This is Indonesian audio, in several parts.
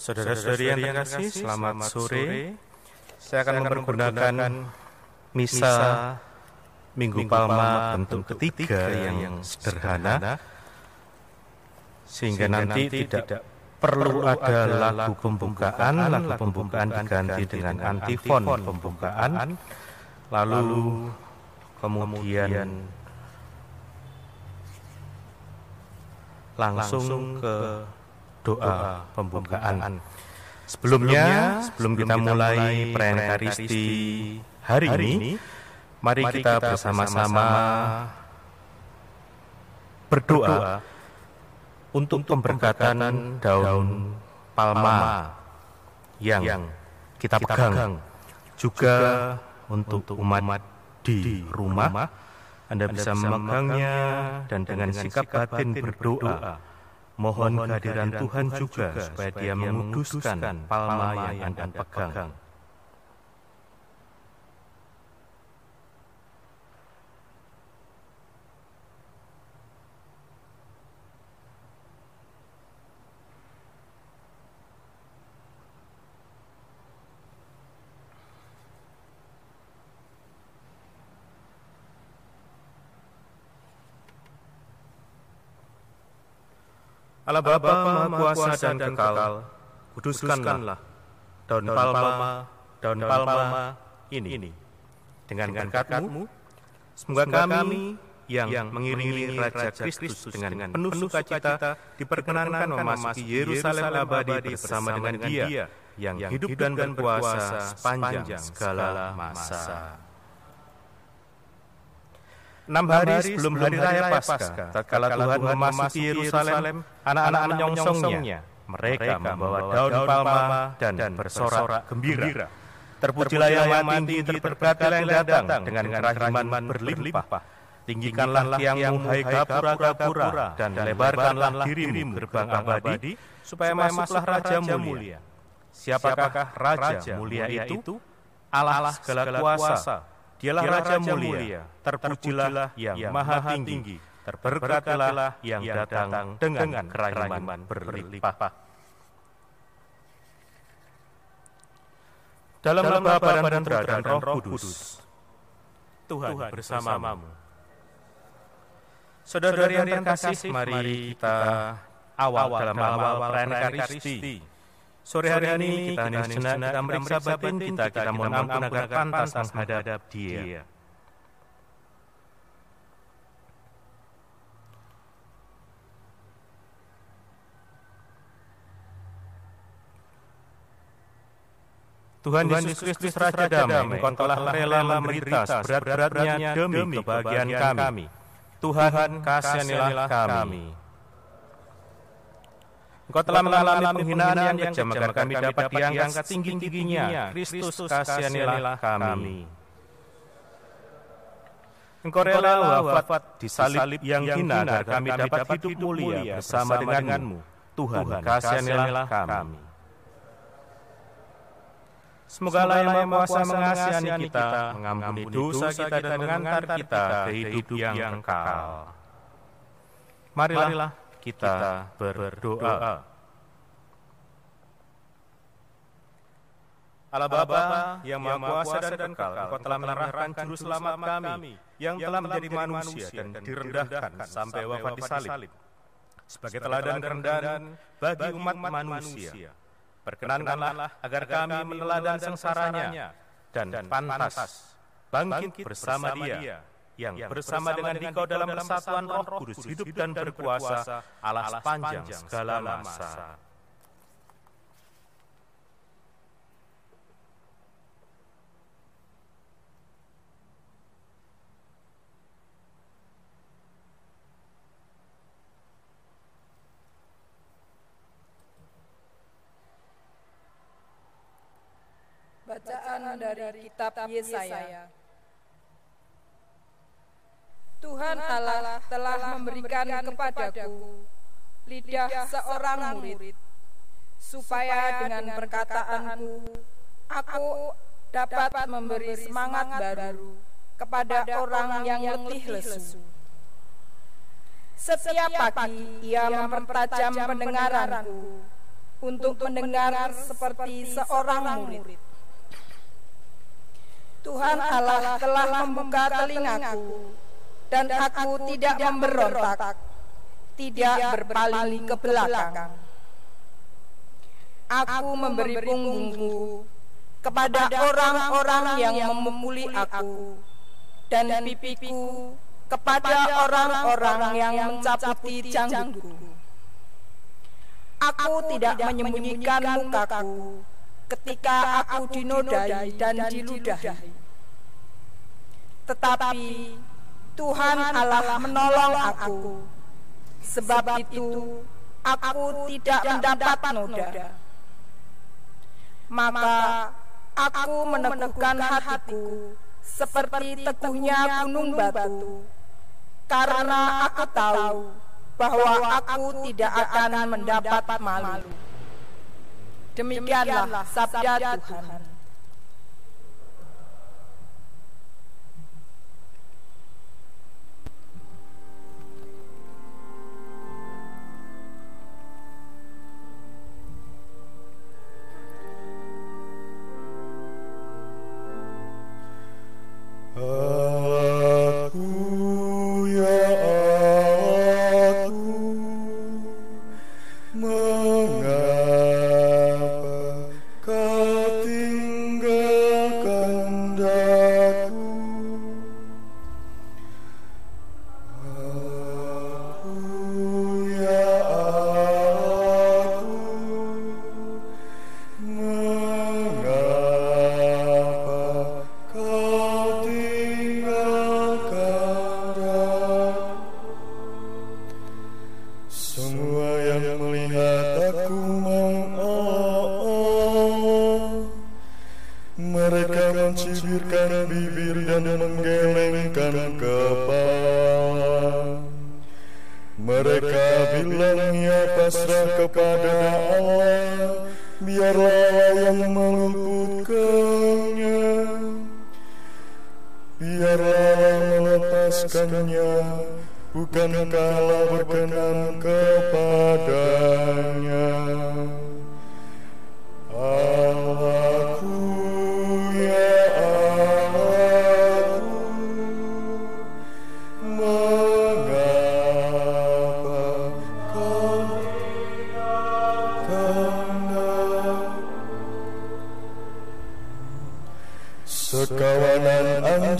Saudara-saudari yang terkasih, selamat sore. Saya akan mempergunakan misa Minggu Palma bentuk ketiga yang sederhana, sehingga nanti tidak perlu ada lagu pembukaan, lagu pembukaan diganti dengan antifon pembukaan, lalu kemudian langsung ke doa pembukaan. Sebelumnya, sebelum kita mulai perayaan Ekaristi hari ini, mari kita bersama-sama berdoa untuk pemberkatan daun palma yang kita pegang, juga untuk umat di rumah. Anda bisa memegangnya dan dengan sikap batin berdoa Mohon kehadiran Tuhan juga supaya dia menguduskan palma yang Anda pegang. Allah Bapa Maha Kuasa dan Kekal, kuduskanlah daun palma, daun palma ini dengan berkatmu. Semoga kami yang mengiringi Raja Kristus dengan penuh sukacita diperkenankan memasuki Yerusalem abadi bersama dengan Dia yang hidup dan berkuasa sepanjang segala masa. Enam hari sebelum hari raya Paskah, tatkala Tuhan memasuki Yerusalem, anak-anak menyongsongnya. Mereka membawa daun palma dan bersorak gembira. Terpujilah yang mati, terberkatilah yang datang dengan kerahiman berlimpah. Tinggikanlah tiangmu, hai gapura-gapura, dan lebarkanlah dirimu gerbang abadi, supaya masuklah Raja mulia. Siapakah Raja mulia itu? Allah segala kuasa, Dialah Raja mulia, terpujilah yang maha tinggi, terberkatilah yang datang dengan kerahiman berlimpah. Dalam nama Bapa dan Putra dan Roh Kudus, Tuhan bersamamu. Saudara-saudari yang terkasih, mari kita awal dalam awal perayaan Ekaristi Sore hari ini kita hanya sejenak kita meriksa batin kita, kita mohon ampun agar pantas menghadap dia. Tuhan Yesus Kristus Raja Damai, Engkau telah rela menderita seberat-beratnya demi kebahagiaan kami. Tuhan, kasihanilah kami. Engkau telah mengalami penghinaan yang kejam agar kami dapat diangkat tinggi-tingginya. Kristus kasihanilah kami. Engkau rela wafat di salib yang hina agar kami dapat hidup mulia bersama denganmu. Tuhan, kasihanilah kami. Semoga Allah yang Maha Kuasa mengasihani kita, mengampuni dosa kita dan mengantar kita ke hidup yang kekal. Marilah kita berdoa. Allah Bapa yang Maha Kuasa dan Kekal, Engkau telah menerahkan juru selamat kami yang telah menjadi manusia dan direndahkan sampai wafat di salib. Sebagai teladan kerendahan bagi umat manusia, perkenankanlah agar kami meneladan sengsaranya dan pantas bangkit bersama dia yang bersama dengan Engkau dalam persatuan Roh Kudus hidup dan berkuasa Allah sepanjang segala masa. Bacaan dari kitab Yesaya. Tuhan Allah telah memberikan kepadaku lidah seorang murid, supaya dengan perkataanku aku dapat memberi semangat baru kepada orang yang letih lesu. Setiap pagi ia mempertajam pendengaranku untuk mendengar seperti seorang murid. Tuhan Allah telah membuka telingaku dan aku tidak memberontak, tidak berpaling ke belakang. Aku memberi punggungku kepada orang-orang yang memukuli aku dan pipiku kepada orang-orang yang mencaputi janggutku. Aku tidak menyembunyikan mukaku ketika aku dinodai dan diludahi. Tetapi Tuhan Allah menolong aku. Sebab itu aku tidak mendapat noda. Maka aku meneguhkan hatiku seperti teguhnya gunung batu. Karena aku tahu bahwa aku tidak akan mendapat malu. Demikianlah sabda Tuhan.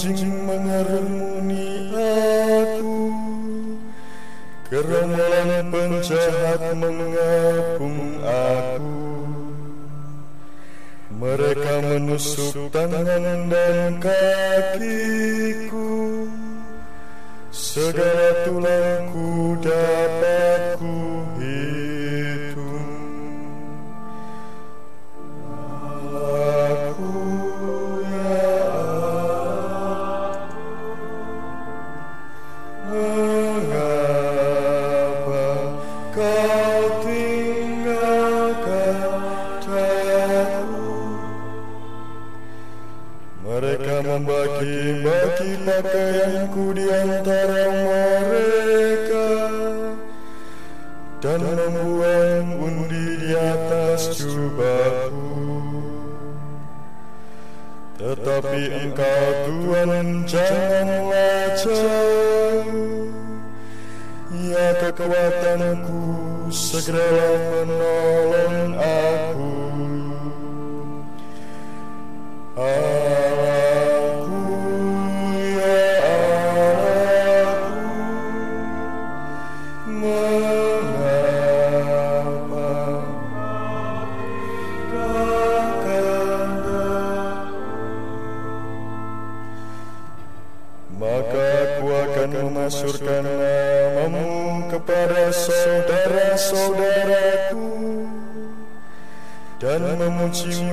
watching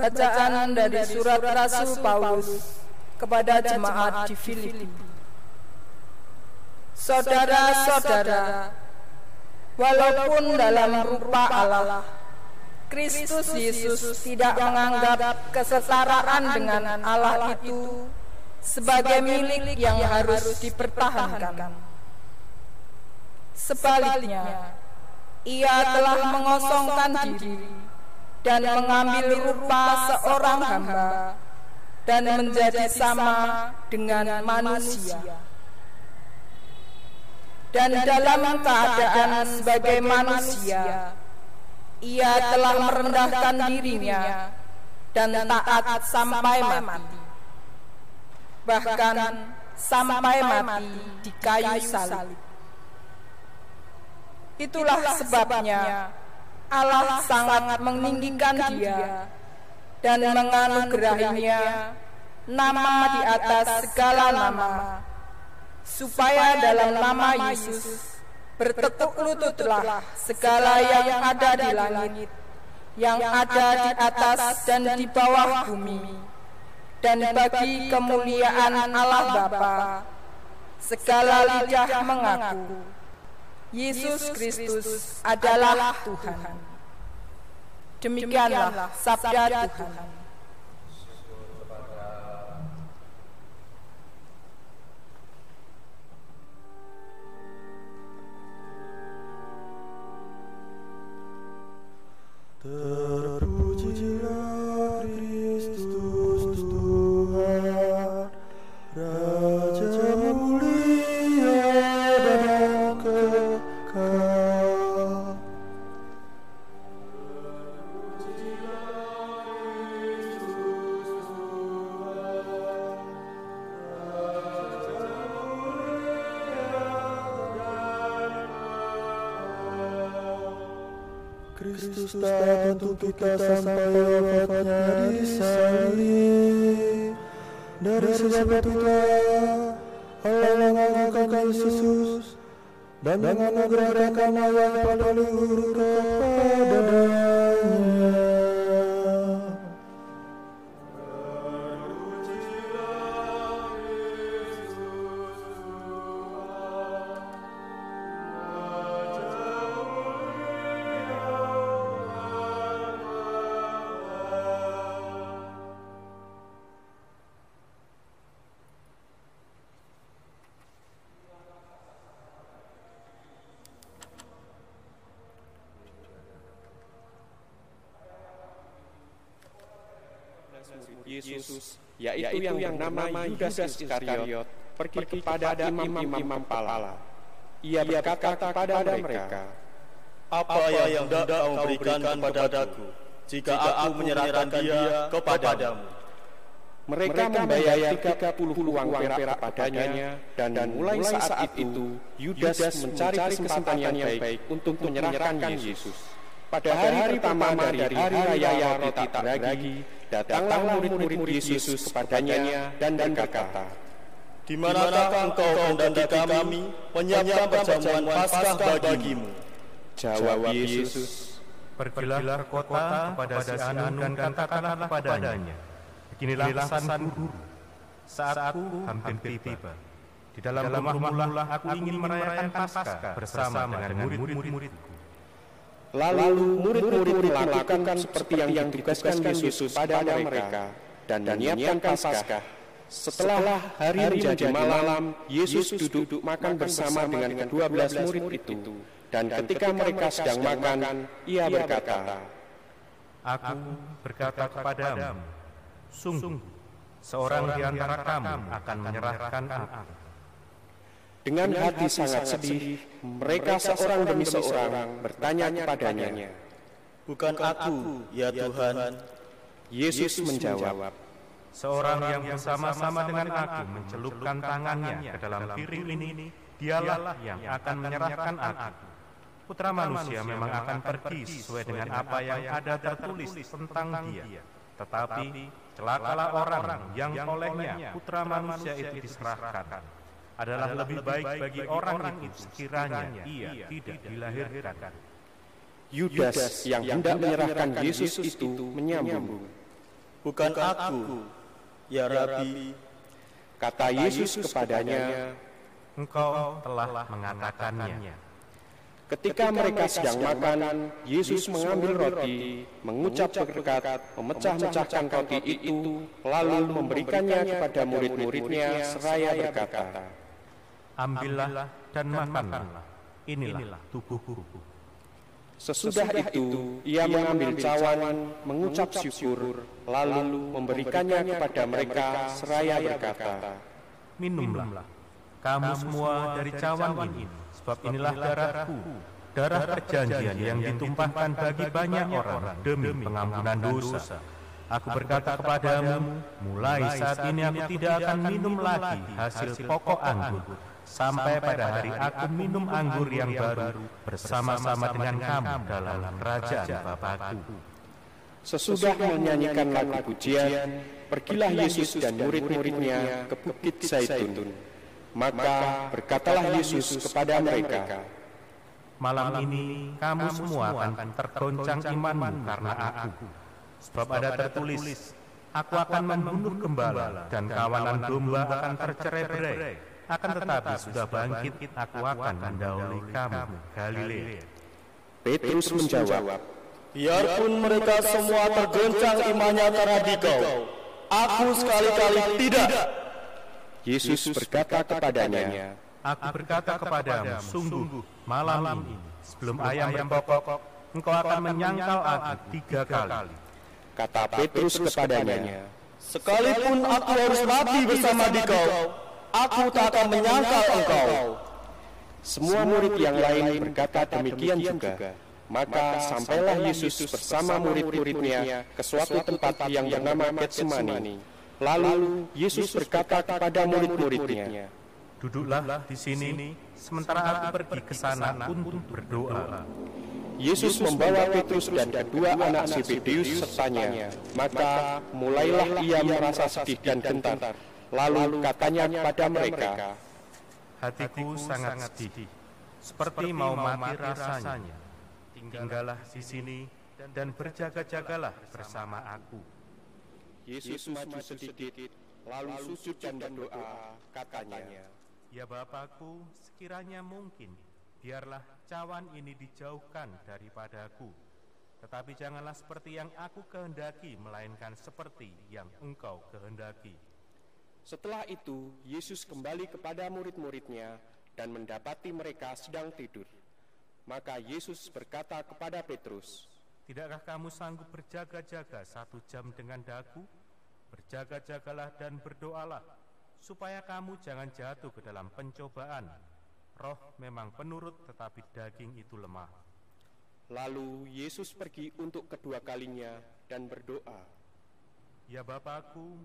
Bacaan dari surat Rasul Paulus kepada jemaat di Filipi. Saudara-saudara, walaupun dalam rupa Allah, Kristus Yesus tidak menganggap kesetaraan dengan Allah itu sebagai milik yang harus dipertahankan. Sebaliknya, ia telah mengosongkan diri dan mengambil rupa seorang hamba dan menjadi sama dengan manusia. Dan dalam keadaan sebagai manusia, ia telah merendahkan dirinya dan taat sampai mati. Bahkan sampai mati di kayu salib. Itulah sebabnya Allah sangat meninggikan dia dan menganugerahinya nama di atas segala nama, supaya dalam nama Yesus bertekuk lututlah segala yang ada di langit, yang ada di atas dan di bawah bumi, dan bagi kemuliaan Allah Bapa, segala lidah mengaku Yesus Kristus adalah Tuhan. Demikianlah sabda Tuhan. Terpujilah Kristus Tuhan Tak untuk kita sampai wafatnya di salib Dari sebab itulah Allah mengangkat Yesus Dan menganugerahkan yang pada luhur kepadanya Yesus, yaitu, yang, yang bernama Yudas Iskariot, pergi kepada imam-imam kepala. Ia berkata kepada mereka, Apa yang hendak kau berikan kepadaku? Jika aku menyerahkan dia kepadamu. mereka membayar 30 uang perak kepadanya dan, mulai saat itu Yudas mencari kesempatan yang baik untuk menyerahkan Yesus. Pada hari pertama dari hari raya roti tak beragi, datanglah murid-murid Yesus kepadanya dan berkata, Di manakah engkau mendaki kami menyiapkan perjamuan Paskah bagimu Jawab Yesus, Pergilah ke kota kepada si Anu dan katakanlah kepadanya, Beginilah pesan guru, saat aku hampir tiba. Di dalam rumah-rumah aku ingin merayakan Paskah bersama dengan murid-muridku. Lalu murid-murid melakukan seperti yang ditugaskan Yesus pada mereka dan menyiapkan Paskah. Setelah hari menjadi malam, Yesus duduk makan bersama dengan kedua belas murid itu. Dan ketika mereka sedang makan, ia berkata, Aku berkata kepadamu, sungguh seorang di antara kamu akan menyerahkan aku. Dengan hati sangat sedih, mereka seorang demi seorang bertanya kepadanya, Bukan aku, ya Tuhan. Yesus menjawab, Seorang yang bersama-sama dengan aku mencelupkan tangannya ke dalam piring ini, dialah yang akan menyerahkan aku. Putra manusia memang akan pergi sesuai dengan apa yang ada tertulis tentang dia. Tetapi celakalah orang yang olehnya putra manusia itu diserahkan. Adalah lebih baik bagi orang itu sekiranya ia tidak dilahirkan. Yudas yang hendak menyerahkan Yesus itu menyambung. Bukan aku, ya Rabi. Kata Yesus kepadanya, Engkau telah mengatakannya. Ketika mereka sedang makan, Yesus mengambil roti, mengucap berkat, memecah-mecahkan roti itu, lalu memberikannya kepada murid-muridnya seraya berkata, Ambillah dan makanlah. Inilah tubuhku. Sesudah itu, ia mengambil cawan, mengucap syukur, lalu memberikannya kepada mereka seraya berkata, Minumlah, kamu semua dari cawan ini, sebab inilah darahku, darah perjanjian yang ditumpahkan bagi banyak orang demi pengampunan dosa. Aku berkata kepadamu, mulai saat ini aku tidak akan minum lagi hasil pokok anggur, sampai pada hari aku minum anggur yang baru bersama-sama dengan kamu dalam kerajaan Bapakku. Sesudah menyanyikan lagu pujian, pergilah Yesus dan murid-muridnya ke Bukit Zaitun. Maka berkatalah Yesus kepada mereka, Malam ini kamu semua akan tergoncang imanmu karena aku. Sebab ada tertulis, Aku akan membunuh gembala dan kawanan domba akan tercerai-berai. Akan tetapi sudah bangkit, aku akan mendahului kamu, Galilea. Petrus menjawab, Biarpun mereka semua tergoncang imannya karena dikau, aku sekali-kali tidak. Yesus berkata kepadanya, Aku berkata kepadamu, sungguh malam ini, sebelum ayam berkokok, engkau akan menyangkal aku tiga kali. kata Petrus kepadanya, Sekalipun aku harus mati bersama dikau, aku tak akan menyangkal engkau. Semua murid yang lain berkata demikian juga. Maka sampailah Yesus bersama murid-muridnya ke suatu tempat yang bernama Getsemani. Lalu Yesus berkata kepada murid-muridnya, Duduklah di sini, sementara aku pergi ke sana untuk berdoa. Yesus membawa Petrus dan kedua anak Zebedeus sertanya. Maka mulailah ia merasa sedih dan gentar. Lalu katanya kepada mereka, Hatiku sangat sedih, seperti mau mati rasanya. Tinggallah di sini dan berjaga-jagalah bersama aku. Yesus maju sedikit, lalu sujud dan berdoa, katanya, Ya Bapakku, sekiranya mungkin, biarlah cawan ini dijauhkan daripadaku. Tetapi janganlah seperti yang aku kehendaki, melainkan seperti yang engkau kehendaki. Setelah itu, Yesus kembali kepada murid-muridnya dan mendapati mereka sedang tidur. Maka Yesus berkata kepada Petrus, Tidakkah kamu sanggup berjaga-jaga satu jam dengan daku? Berjaga-jagalah dan berdoalah, supaya kamu jangan jatuh ke dalam pencobaan. Roh memang penurut, tetapi daging itu lemah. Lalu Yesus pergi untuk kedua kalinya dan berdoa, Ya Bapakku,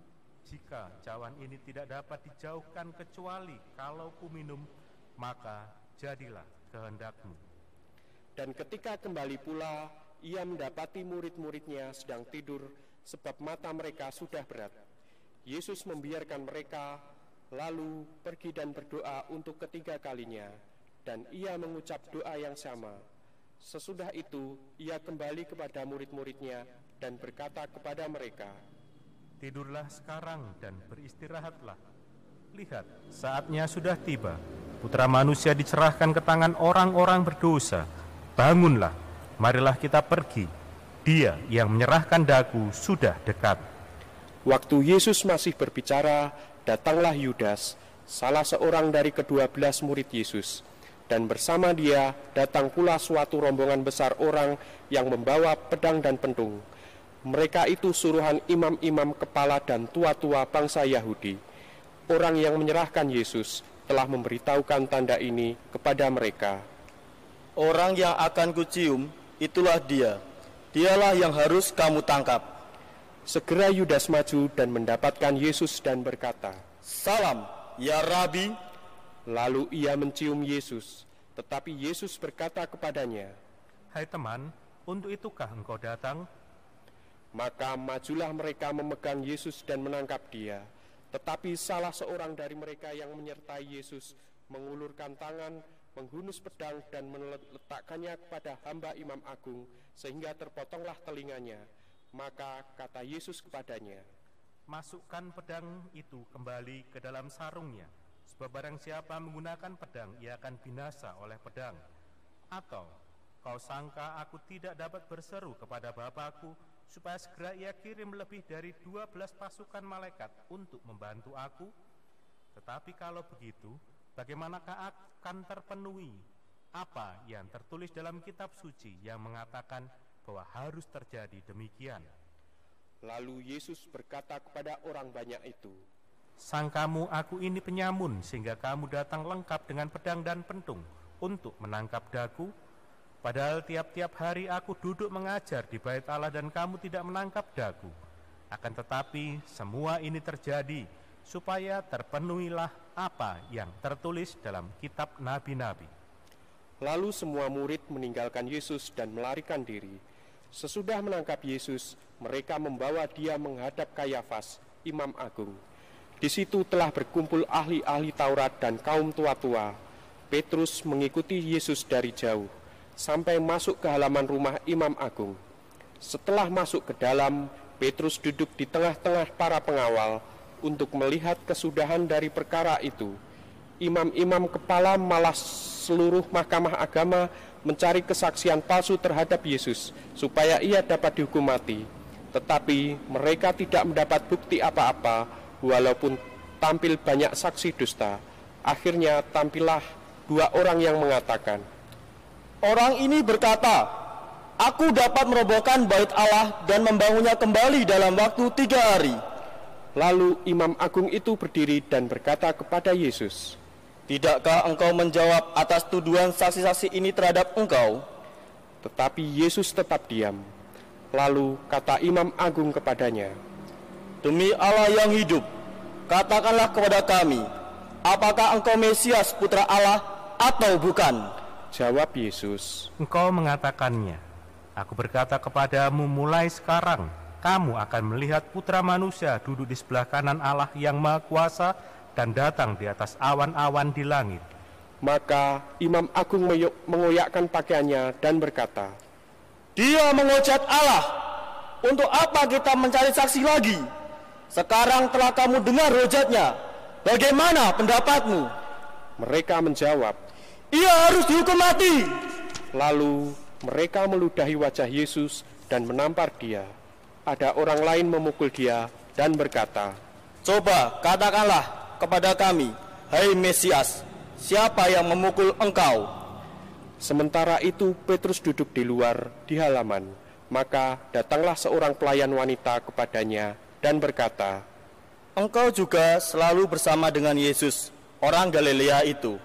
jika cawan ini tidak dapat dijauhkan kecuali kalau ku minum, maka jadilah kehendakmu. Dan ketika kembali pula, ia mendapati murid-muridnya sedang tidur sebab mata mereka sudah berat. Yesus membiarkan mereka, lalu pergi dan berdoa untuk ketiga kalinya, dan ia mengucap doa yang sama. Sesudah itu, ia kembali kepada murid-muridnya dan berkata kepada mereka, Tidurlah sekarang dan beristirahatlah. Lihat, saatnya sudah tiba. Putra manusia dicerahkan ke tangan orang-orang berdosa. Bangunlah, marilah kita pergi. Dia yang menyerahkan daku sudah dekat. Waktu Yesus masih berbicara, datanglah Yudas, salah seorang dari kedua belas murid Yesus. Dan bersama dia datang pula suatu rombongan besar orang yang membawa pedang dan pentung. Mereka itu suruhan imam-imam kepala dan tua-tua bangsa Yahudi. Orang yang menyerahkan Yesus telah memberitahukan tanda ini kepada mereka. Orang yang akan kucium, itulah dia. Dialah yang harus kamu tangkap. Segera Yudas maju dan mendapatkan Yesus dan berkata, Salam, ya Rabi. Lalu ia mencium Yesus, tetapi Yesus berkata kepadanya, Hai teman, untuk itukah engkau datang? Maka majulah mereka memegang Yesus dan menangkap dia. Tetapi salah seorang dari mereka yang menyertai Yesus mengulurkan tangan, menghunus pedang dan meletakkannya kepada hamba imam agung sehingga terpotonglah telinganya. Maka kata Yesus kepadanya, Masukkan pedang itu kembali ke dalam sarungnya, sebab barang siapa menggunakan pedang, ia akan binasa oleh pedang. Atau kau sangka aku tidak dapat berseru kepada Bapakku, supaya segera ia kirim lebih dari dua belas pasukan malaikat untuk membantu aku? Tetapi kalau begitu, bagaimanakah akan terpenuhi apa yang tertulis dalam kitab suci yang mengatakan bahwa harus terjadi demikian? Lalu Yesus berkata kepada orang banyak itu, Sangkamu aku ini penyamun sehingga kamu datang lengkap dengan pedang dan pentung untuk menangkap daku? Padahal tiap-tiap hari aku duduk mengajar di bait Allah dan kamu tidak menangkap daku. Akan tetapi semua ini terjadi supaya terpenuhilah apa yang tertulis dalam kitab nabi-nabi. Lalu semua murid meninggalkan Yesus dan melarikan diri. Sesudah menangkap Yesus, mereka membawa dia menghadap Kayafas, imam agung. Di situ telah berkumpul ahli-ahli Taurat dan kaum tua-tua. Petrus mengikuti Yesus dari jauh, sampai masuk ke halaman rumah imam agung. Setelah masuk ke dalam, Petrus duduk di tengah-tengah para pengawal untuk melihat kesudahan dari perkara itu. Imam-imam kepala malah seluruh mahkamah agama mencari kesaksian palsu terhadap Yesus supaya ia dapat dihukum mati. Tetapi mereka tidak mendapat bukti apa-apa walaupun tampil banyak saksi dusta. Akhirnya tampillah dua orang yang mengatakan, Orang ini berkata, Aku dapat merobohkan bait Allah dan membangunnya kembali dalam waktu tiga hari. Lalu imam agung itu berdiri dan berkata kepada Yesus, Tidakkah engkau menjawab atas tuduhan saksi-saksi ini terhadap engkau? Tetapi Yesus tetap diam. Lalu kata imam agung kepadanya, Demi Allah yang hidup, katakanlah kepada kami, apakah engkau Mesias putra Allah atau bukan? Jawab Yesus, Engkau mengatakannya, Aku berkata kepadamu mulai sekarang, kamu akan melihat putra manusia duduk di sebelah kanan Allah yang Maha Kuasa dan datang di atas awan-awan di langit. Maka imam agung mengoyakkan pakaiannya dan berkata, Dia mengucap Allah. Untuk apa kita mencari saksi lagi? Sekarang telah kamu dengar rojatnya. Bagaimana pendapatmu? Mereka menjawab, Ia harus dihukum mati. Lalu mereka meludahi wajah Yesus dan menampar dia. Ada orang lain memukul dia dan berkata, Coba katakanlah kepada kami, Hai Mesias, siapa yang memukul engkau? Sementara itu Petrus duduk di luar di halaman. Maka datanglah seorang pelayan wanita kepadanya dan berkata, Engkau juga selalu bersama dengan Yesus, orang Galilea itu.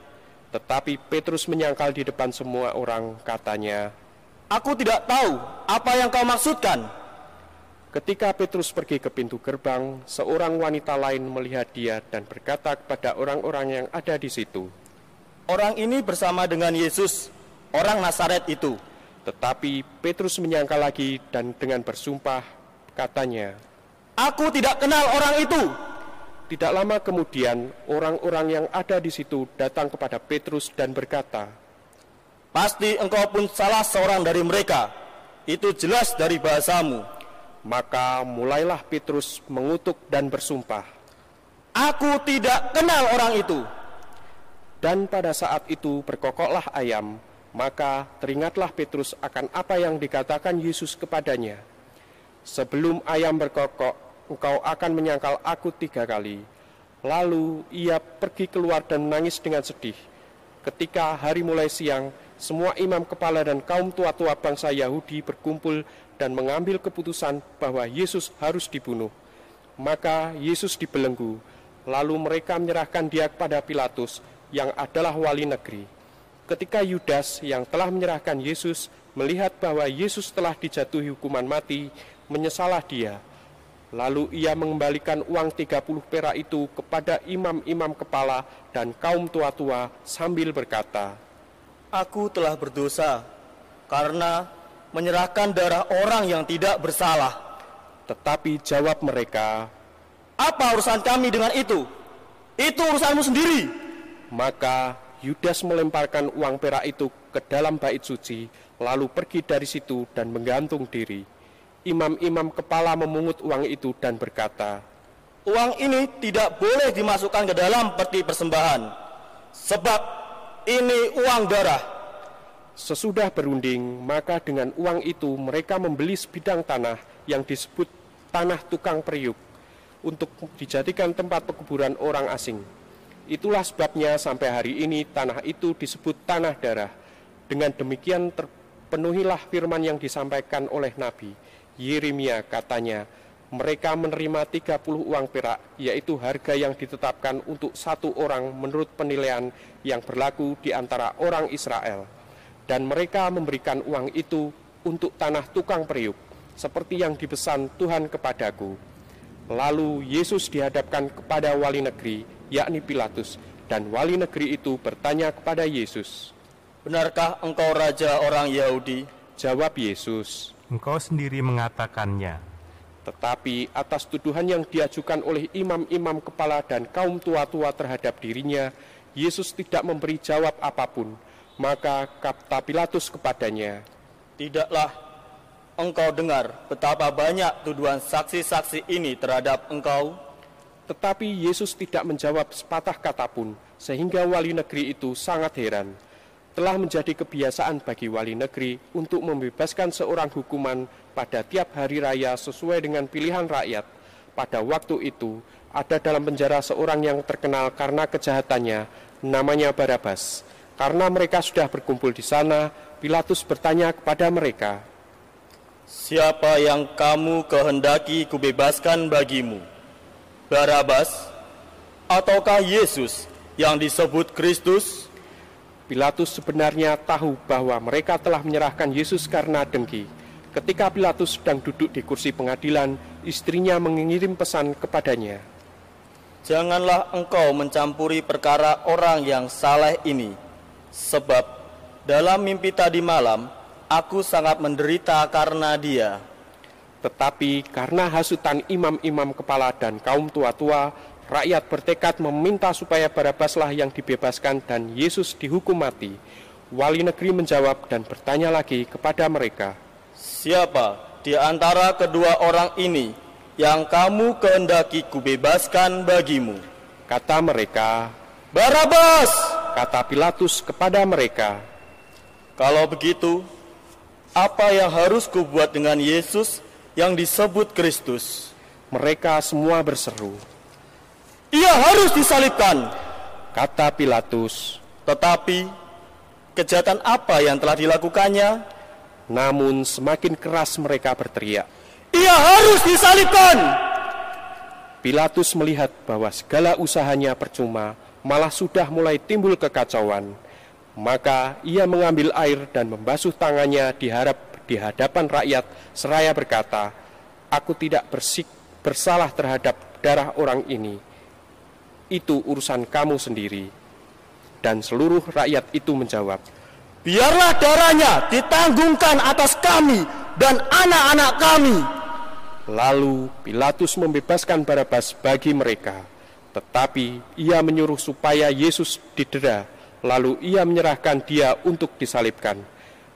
Tetapi Petrus menyangkal di depan semua orang, katanya, Aku tidak tahu apa yang kau maksudkan. Ketika Petrus pergi ke pintu gerbang, seorang wanita lain melihat dia dan berkata kepada orang-orang yang ada di situ, Orang ini bersama dengan Yesus, orang Nazaret itu. Tetapi Petrus menyangka lagi dan dengan bersumpah katanya, Aku tidak kenal orang itu. Tidak lama kemudian, orang-orang yang ada di situ datang kepada Petrus dan berkata, Pasti engkau pun salah seorang dari mereka. Itu jelas dari bahasamu. Maka mulailah Petrus mengutuk dan bersumpah, Aku tidak kenal orang itu. Dan pada saat itu berkokoklah ayam, maka teringatlah Petrus akan apa yang dikatakan Yesus kepadanya. Sebelum ayam berkokok, engkau akan menyangkal aku tiga kali. Lalu ia pergi keluar dan menangis dengan sedih. Ketika hari mulai siang, semua imam kepala dan kaum tua-tua bangsa Yahudi berkumpul dan mengambil keputusan bahwa Yesus harus dibunuh. Maka Yesus dibelenggu, lalu mereka menyerahkan dia kepada Pilatus yang adalah wali negeri. ketika Yudas yang telah menyerahkan Yesus melihat bahwa Yesus telah dijatuhi hukuman mati, menyesalah dia. Lalu ia mengembalikan uang 30 perak itu kepada imam-imam kepala dan kaum tua-tua sambil berkata, Aku telah berdosa karena menyerahkan darah orang yang tidak bersalah. Tetapi jawab mereka, Apa urusan kami dengan itu? Itu urusanmu sendiri. Maka Yudas melemparkan uang perak itu ke dalam bait suci, lalu pergi dari situ dan menggantung diri. Imam-imam kepala memungut uang itu dan berkata, Uang ini tidak boleh dimasukkan ke dalam peti persembahan, sebab ini uang darah. Sesudah berunding, maka dengan uang itu mereka membeli sebidang tanah yang disebut tanah tukang periuk untuk dijadikan tempat pekuburan orang asing. Itulah sebabnya sampai hari ini tanah itu disebut tanah darah. Dengan demikian terpenuhilah firman yang disampaikan oleh Nabi. Yeremia katanya, mereka menerima 30 uang perak, yaitu harga yang ditetapkan untuk satu orang menurut penilaian yang berlaku di antara orang Israel. Dan mereka memberikan uang itu untuk tanah tukang periuk, seperti yang dipesan Tuhan kepadaku. Lalu Yesus dihadapkan kepada wali negeri, yakni Pilatus, dan wali negeri itu bertanya kepada Yesus. Benarkah engkau raja orang Yahudi? Jawab Yesus, Engkau sendiri mengatakannya. Tetapi atas tuduhan yang diajukan oleh imam-imam kepala dan kaum tua-tua terhadap dirinya, Yesus tidak memberi jawab apa pun. Maka kata Pilatus kepadanya, Tidaklah engkau dengar betapa banyak tuduhan saksi-saksi ini terhadap engkau? Tetapi Yesus tidak menjawab sepatah kata pun, sehingga wali negeri itu sangat heran. Telah menjadi kebiasaan bagi wali negeri untuk membebaskan seorang hukuman pada tiap hari raya sesuai dengan pilihan rakyat. Pada waktu itu, ada dalam penjara seorang yang terkenal karena kejahatannya, namanya Barabas. Karena mereka sudah berkumpul di sana, Pilatus bertanya kepada mereka, Siapa yang kamu kehendaki kubebaskan bagimu? Barabas ataukah Yesus yang disebut Kristus? Pilatus sebenarnya tahu bahwa mereka telah menyerahkan Yesus karena dengki. Ketika Pilatus sedang duduk di kursi pengadilan, istrinya mengirim pesan kepadanya. Janganlah engkau mencampuri perkara orang yang saleh ini, sebab dalam mimpi tadi malam aku sangat menderita karena dia. Tetapi karena hasutan imam-imam kepala dan kaum tua-tua, rakyat bertekad meminta supaya Barabaslah yang dibebaskan dan Yesus dihukum mati. Wali negeri menjawab dan bertanya lagi kepada mereka, Siapa di antara kedua orang ini yang kamu kehendaki kubebaskan bagimu? kata mereka, Barabas! kata Pilatus kepada mereka, Kalau begitu, apa yang harus kubuat dengan Yesus yang disebut Kristus? mereka semua berseru, Ia harus disalibkan. kata Pilatus. Tetapi kejahatan apa yang telah dilakukannya? Namun semakin keras mereka berteriak. Ia harus disalibkan. Pilatus melihat bahwa segala usahanya percuma, malah sudah mulai timbul kekacauan. Maka ia mengambil air dan membasuh tangannya diharap di hadapan rakyat seraya berkata, Aku tidak bersik, bersalah terhadap darah orang ini. Itu urusan kamu sendiri. Dan seluruh rakyat itu menjawab, Biarlah darahnya ditanggungkan atas kami dan anak-anak kami. Lalu Pilatus membebaskan Barabas bagi mereka, tetapi ia menyuruh supaya Yesus didera, lalu ia menyerahkan dia untuk disalibkan.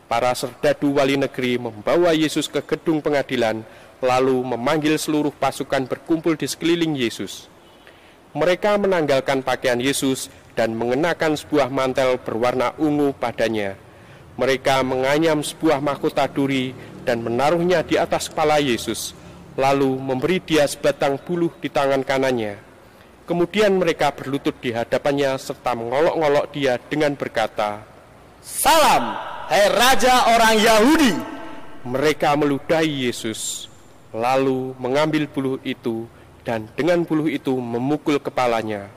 Para serdadu wali negeri membawa Yesus ke gedung pengadilan, lalu memanggil seluruh pasukan berkumpul di sekeliling Yesus. Mereka menanggalkan pakaian Yesus dan mengenakan sebuah mantel berwarna ungu padanya. Mereka menganyam sebuah mahkota duri dan menaruhnya di atas kepala Yesus, lalu memberi dia sebatang buluh di tangan kanannya. Kemudian mereka berlutut di hadapannya serta mengolok-olok dia dengan berkata, Salam, hai Raja orang Yahudi. Mereka meludahi Yesus, lalu mengambil buluh itu dan dengan buluh itu memukul kepalanya.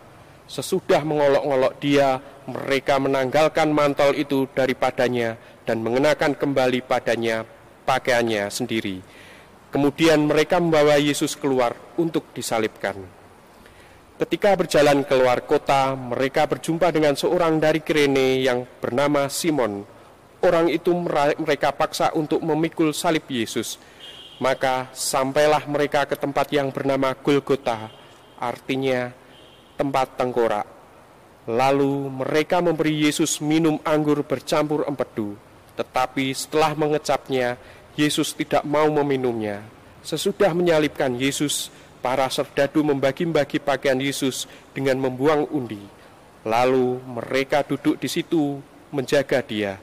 Sesudah mengolok-olok dia, mereka menanggalkan mantel itu daripadanya dan mengenakan kembali padanya pakaiannya sendiri. Kemudian mereka membawa Yesus keluar untuk disalibkan. Ketika berjalan keluar kota, mereka berjumpa dengan seorang dari Kirene yang bernama Simon. Orang itu mereka paksa untuk memikul salib Yesus. Maka sampailah mereka ke tempat yang bernama Golgota, artinya tempat tengkorak. Lalu mereka memberi Yesus minum anggur bercampur empedu, tetapi setelah mengecapnya, Yesus tidak mau meminumnya. Sesudah menyalibkan Yesus, para serdadu membagi-bagi pakaian Yesus dengan membuang undi. Lalu mereka duduk di situ menjaga dia.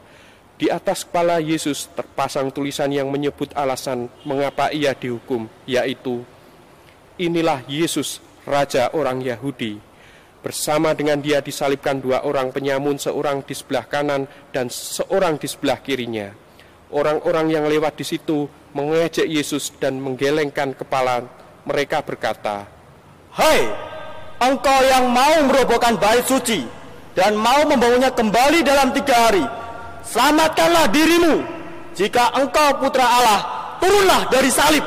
Di atas kepala Yesus terpasang tulisan yang menyebut alasan mengapa ia dihukum, yaitu Inilah Yesus, Raja orang Yahudi. Bersama dengan dia disalibkan dua orang penyamun, seorang di sebelah kanan dan seorang di sebelah kirinya. Orang-orang yang lewat di situ mengejek Yesus dan menggelengkan kepala. Mereka berkata, Hai, engkau yang mau merobohkan bait suci dan mau membangunnya kembali dalam tiga hari, selamatkanlah dirimu. Jika engkau putra Allah, turunlah dari salib.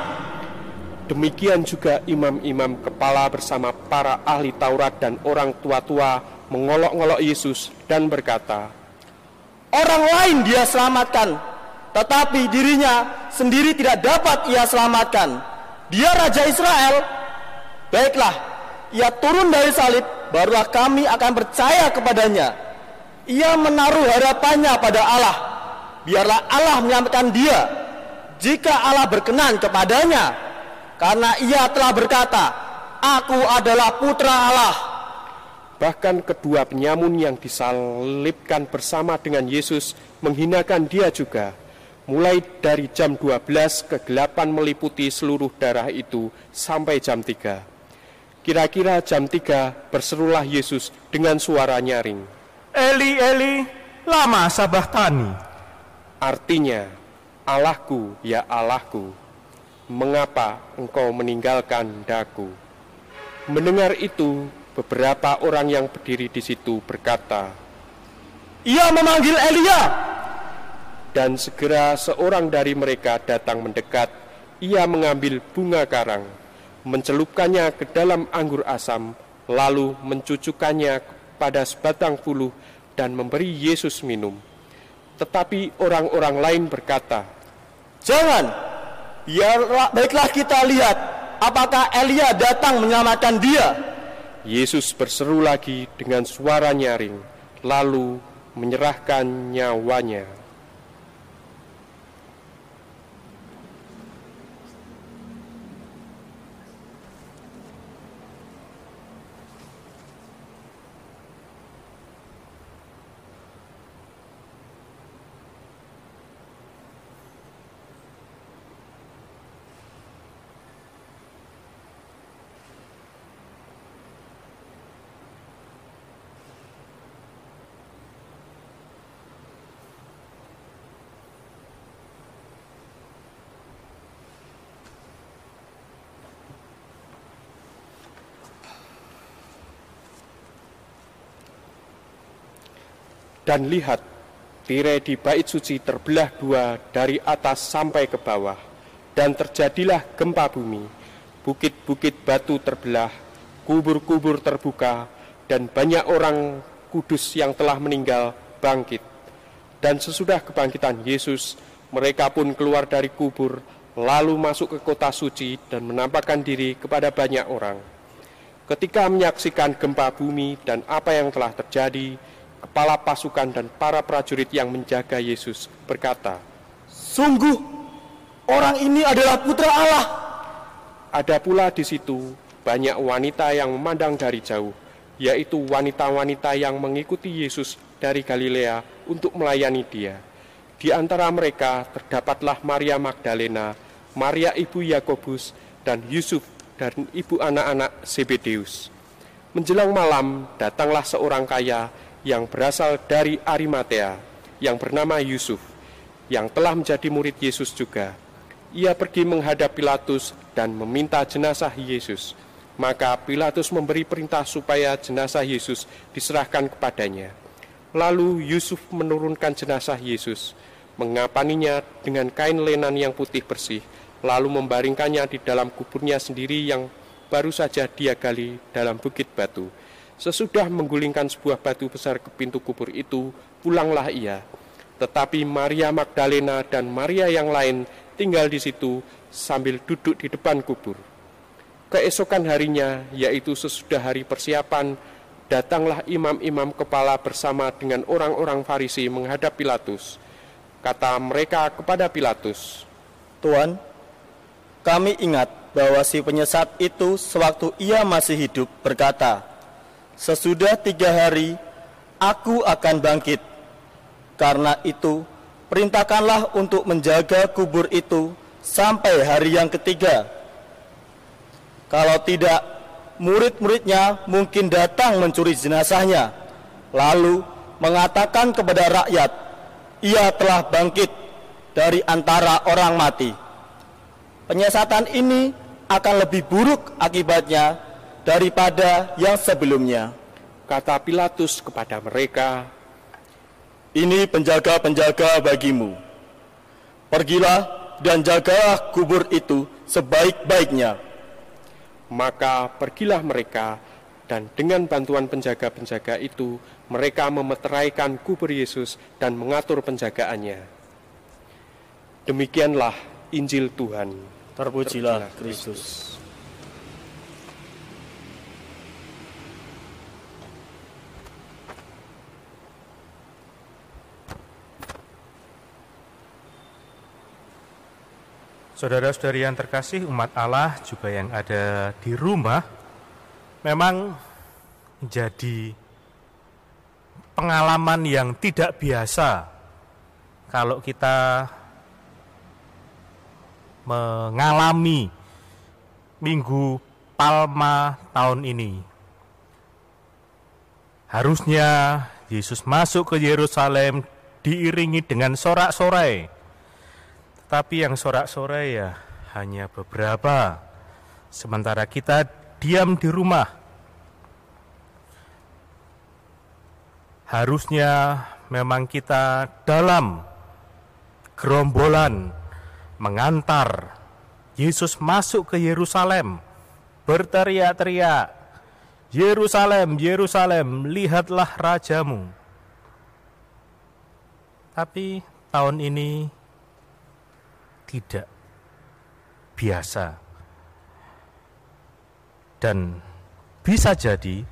Demikian juga imam-imam kepala bersama para ahli Taurat dan orang tua-tua mengolok-ngolok Yesus dan berkata, Orang lain dia selamatkan, tetapi dirinya sendiri tidak dapat ia selamatkan. Dia Raja Israel. Baiklah, ia turun dari salib, barulah kami akan percaya kepadanya. Ia menaruh harapannya pada Allah. Biarlah Allah menyelamatkan dia. Jika Allah berkenan kepadanya, karena ia telah berkata, Aku adalah putra Allah. Bahkan kedua penyamun yang disalibkan bersama dengan Yesus menghinakan dia juga. Mulai dari jam 12 kegelapan meliputi seluruh darah itu sampai jam 3. Kira-kira jam 3 berserulah Yesus dengan suara nyaring. Eli, Eli, lama sabahtani. Artinya, Allahku, ya Allahku, mengapa engkau meninggalkan daku? Mendengar itu, beberapa orang yang berdiri di situ berkata, Ia memanggil Elia. Dan segera seorang dari mereka datang mendekat, ia mengambil bunga karang, mencelupkannya ke dalam anggur asam, lalu mencucukkannya pada sebatang bulu dan memberi Yesus minum. Tetapi orang-orang lain berkata, Jangan, biarlah baiklah kita lihat apakah Elia datang menyelamatkan dia. Yesus berseru lagi dengan suara nyaring, lalu menyerahkan nyawanya. Dan lihat, tirai di bait suci terbelah dua dari atas sampai ke bawah, dan terjadilah gempa bumi. Bukit-bukit batu terbelah, kubur-kubur terbuka, dan banyak orang kudus yang telah meninggal bangkit. Dan sesudah kebangkitan Yesus, mereka pun keluar dari kubur, lalu masuk ke kota suci dan menampakkan diri kepada banyak orang. Ketika menyaksikan gempa bumi dan apa yang telah terjadi, kepala pasukan dan para prajurit yang menjaga Yesus berkata, Sungguh, orang ini adalah putra Allah. Ada pula di situ banyak wanita yang memandang dari jauh, yaitu wanita-wanita yang mengikuti Yesus dari Galilea untuk melayani dia. Di antara mereka terdapatlah Maria Magdalena, Maria ibu Yakobus, dan Yusuf dan ibu anak-anak Zebedeus. Menjelang malam datanglah seorang kaya yang berasal dari Arimatea yang bernama Yusuf yang telah menjadi murid Yesus juga. Ia pergi menghadap Pilatus dan meminta jenazah Yesus. Maka Pilatus memberi perintah supaya jenazah Yesus diserahkan kepadanya. Lalu Yusuf menurunkan jenazah Yesus, mengapaninya dengan kain lenan yang putih bersih, lalu membaringkannya di dalam kuburnya sendiri yang baru saja dia gali dalam bukit batu. Sesudah menggulingkan sebuah batu besar ke pintu kubur itu, pulanglah ia. Tetapi Maria Magdalena dan Maria yang lain tinggal di situ sambil duduk di depan kubur. Keesokan harinya, yaitu sesudah hari persiapan, datanglah imam-imam kepala bersama dengan orang-orang Farisi menghadap Pilatus. Kata mereka kepada Pilatus, Tuan, kami ingat bahwa si penyesat itu sewaktu ia masih hidup berkata, Sesudah tiga hari, aku akan bangkit. Karena itu, perintahkanlah untuk menjaga kubur itu sampai hari yang ketiga. Kalau tidak, murid-muridnya mungkin datang mencuri jenazahnya, lalu mengatakan kepada rakyat, ia telah bangkit dari antara orang mati. Penyesatan ini akan lebih buruk akibatnya daripada yang sebelumnya. kata Pilatus kepada mereka, Ini penjaga-penjaga bagimu. Pergilah dan jagalah kubur itu sebaik-baiknya. Maka pergilah mereka, dan dengan bantuan penjaga-penjaga itu, mereka memeteraikan kubur Yesus dan mengatur penjagaannya. Demikianlah Injil Tuhan. Terpujilah Kristus. Saudara-saudari yang terkasih umat Allah juga yang ada di rumah memang menjadi pengalaman yang tidak biasa kalau kita mengalami Minggu Palma tahun ini. Harusnya Yesus masuk ke Yerusalem diiringi dengan sorak-sorai tapi yang sorak-sorai ya hanya beberapa. Sementara kita diam di rumah. Harusnya memang kita dalam gerombolan mengantar Yesus masuk ke Yerusalem berteriak-teriak Yerusalem, Yerusalem, lihatlah rajamu. Tapi tahun ini tidak biasa. Dan bisa jadi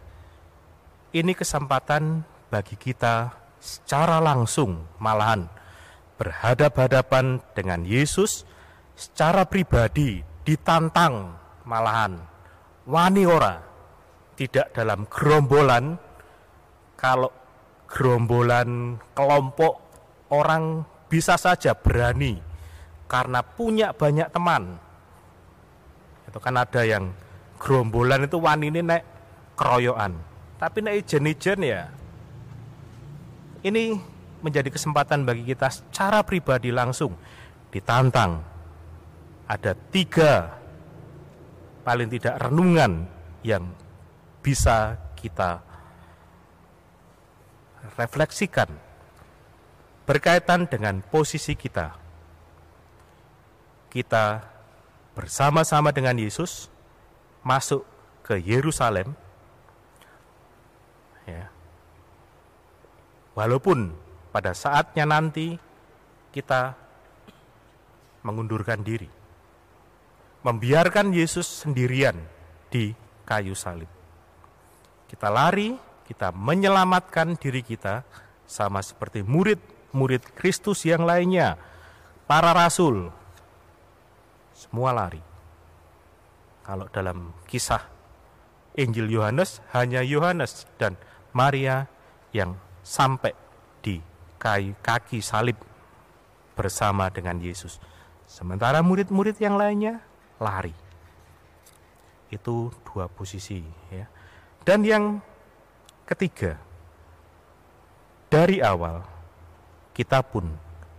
ini kesempatan bagi kita secara langsung malahan berhadap-hadapan dengan Yesus secara pribadi ditantang malahan wani ora tidak dalam gerombolan kalau gerombolan kelompok orang bisa saja berani karena punya banyak teman. Itu kan ada yang gerombolan itu wanini naik keroyokan. Tapi naik ijen-ijen ya. Ini menjadi kesempatan bagi kita secara pribadi langsung ditantang. Ada tiga paling tidak renungan yang bisa kita refleksikan berkaitan dengan posisi kita kita bersama-sama dengan Yesus masuk ke Yerusalem ya. Walaupun pada saatnya nanti kita mengundurkan diri. Membiarkan Yesus sendirian di kayu salib. Kita lari, kita menyelamatkan diri kita sama seperti murid-murid Kristus yang lainnya, para rasul, semua lari. Kalau dalam kisah Injil Yohanes hanya Yohanes dan Maria yang sampai di kaki salib bersama dengan Yesus. Sementara murid-murid yang lainnya lari. Itu dua posisi ya. Dan yang ketiga, dari awal kita pun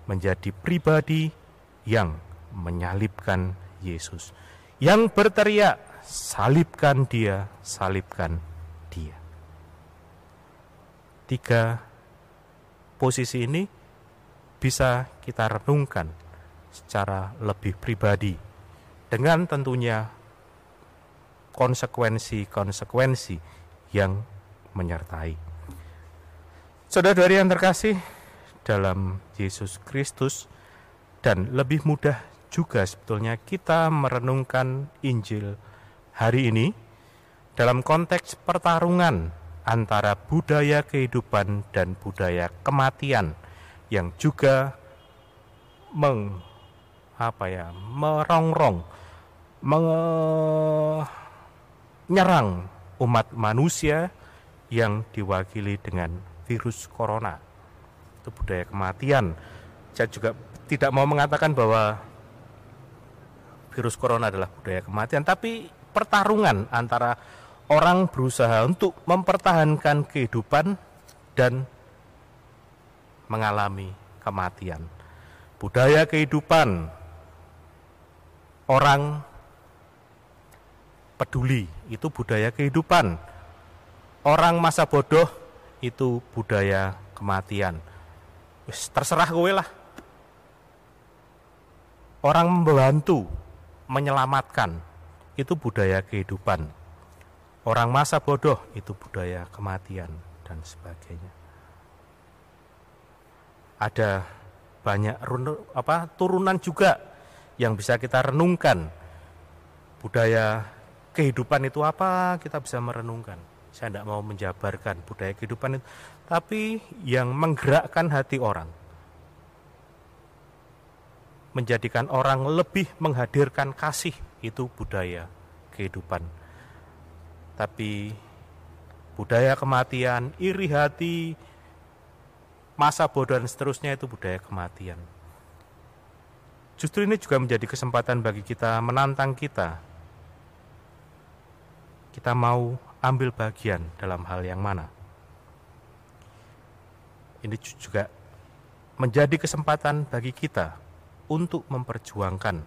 menjadi pribadi yang menyalibkan Yesus. Yang berteriak, salibkan dia, salibkan dia. Tiga posisi ini bisa kita renungkan secara lebih pribadi dengan tentunya konsekuensi-konsekuensi yang menyertai. Saudara-saudari yang terkasih dalam Yesus Kristus dan lebih mudah juga sebetulnya kita merenungkan Injil hari ini dalam konteks pertarungan antara budaya kehidupan dan budaya kematian yang juga meng apa ya merongrong menyerang umat manusia yang diwakili dengan virus corona. Itu budaya kematian. Saya juga tidak mau mengatakan bahwa virus corona adalah budaya kematian tapi pertarungan antara orang berusaha untuk mempertahankan kehidupan dan mengalami kematian budaya kehidupan orang peduli itu budaya kehidupan. Orang masa bodoh itu budaya kematian. Wis terserah gue lah. Orang membantu, menyelamatkan itu budaya kehidupan. Orang masa bodoh itu budaya kematian dan sebagainya. Ada banyak apa turunan juga yang bisa kita renungkan. Budaya kehidupan itu apa kita bisa merenungkan. Saya tidak mau menjabarkan budaya kehidupan itu, tapi yang menggerakkan hati orang. Menjadikan orang lebih menghadirkan kasih itu budaya kehidupan. Tapi budaya kematian, iri hati, masa bodoh dan seterusnya itu budaya kematian. Justru ini juga menjadi kesempatan bagi kita menantang kita. Kita mau ambil bagian dalam hal yang mana. Ini juga menjadi kesempatan bagi kita untuk memperjuangkan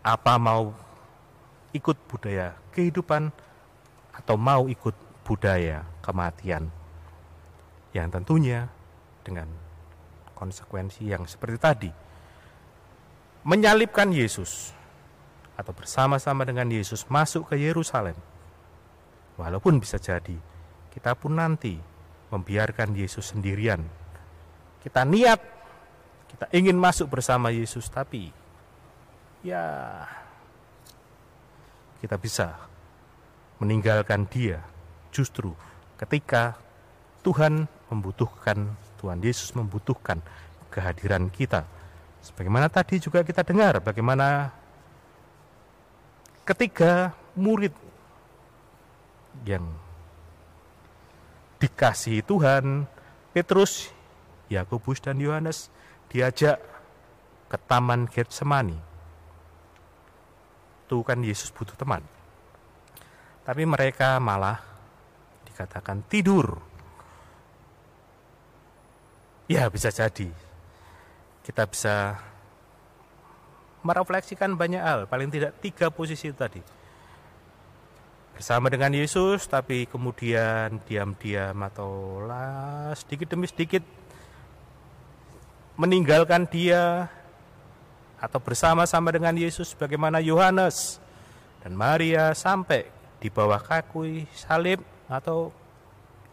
apa mau ikut budaya kehidupan atau mau ikut budaya kematian. Yang tentunya dengan konsekuensi yang seperti tadi menyalibkan Yesus atau bersama-sama dengan Yesus masuk ke Yerusalem. Walaupun bisa jadi kita pun nanti membiarkan Yesus sendirian. Kita niat kita ingin masuk bersama Yesus tapi ya kita bisa meninggalkan dia justru ketika Tuhan membutuhkan Tuhan Yesus membutuhkan kehadiran kita. Sebagaimana tadi juga kita dengar bagaimana ketiga murid yang dikasihi Tuhan, Petrus, Yakobus dan Yohanes diajak ke taman Getsemani. Itu kan Yesus butuh teman. Tapi mereka malah dikatakan tidur. Ya bisa jadi kita bisa merefleksikan banyak hal, paling tidak tiga posisi tadi. Bersama dengan Yesus, tapi kemudian diam-diam atau sedikit demi sedikit meninggalkan dia atau bersama-sama dengan Yesus bagaimana Yohanes dan Maria sampai di bawah kaku salib atau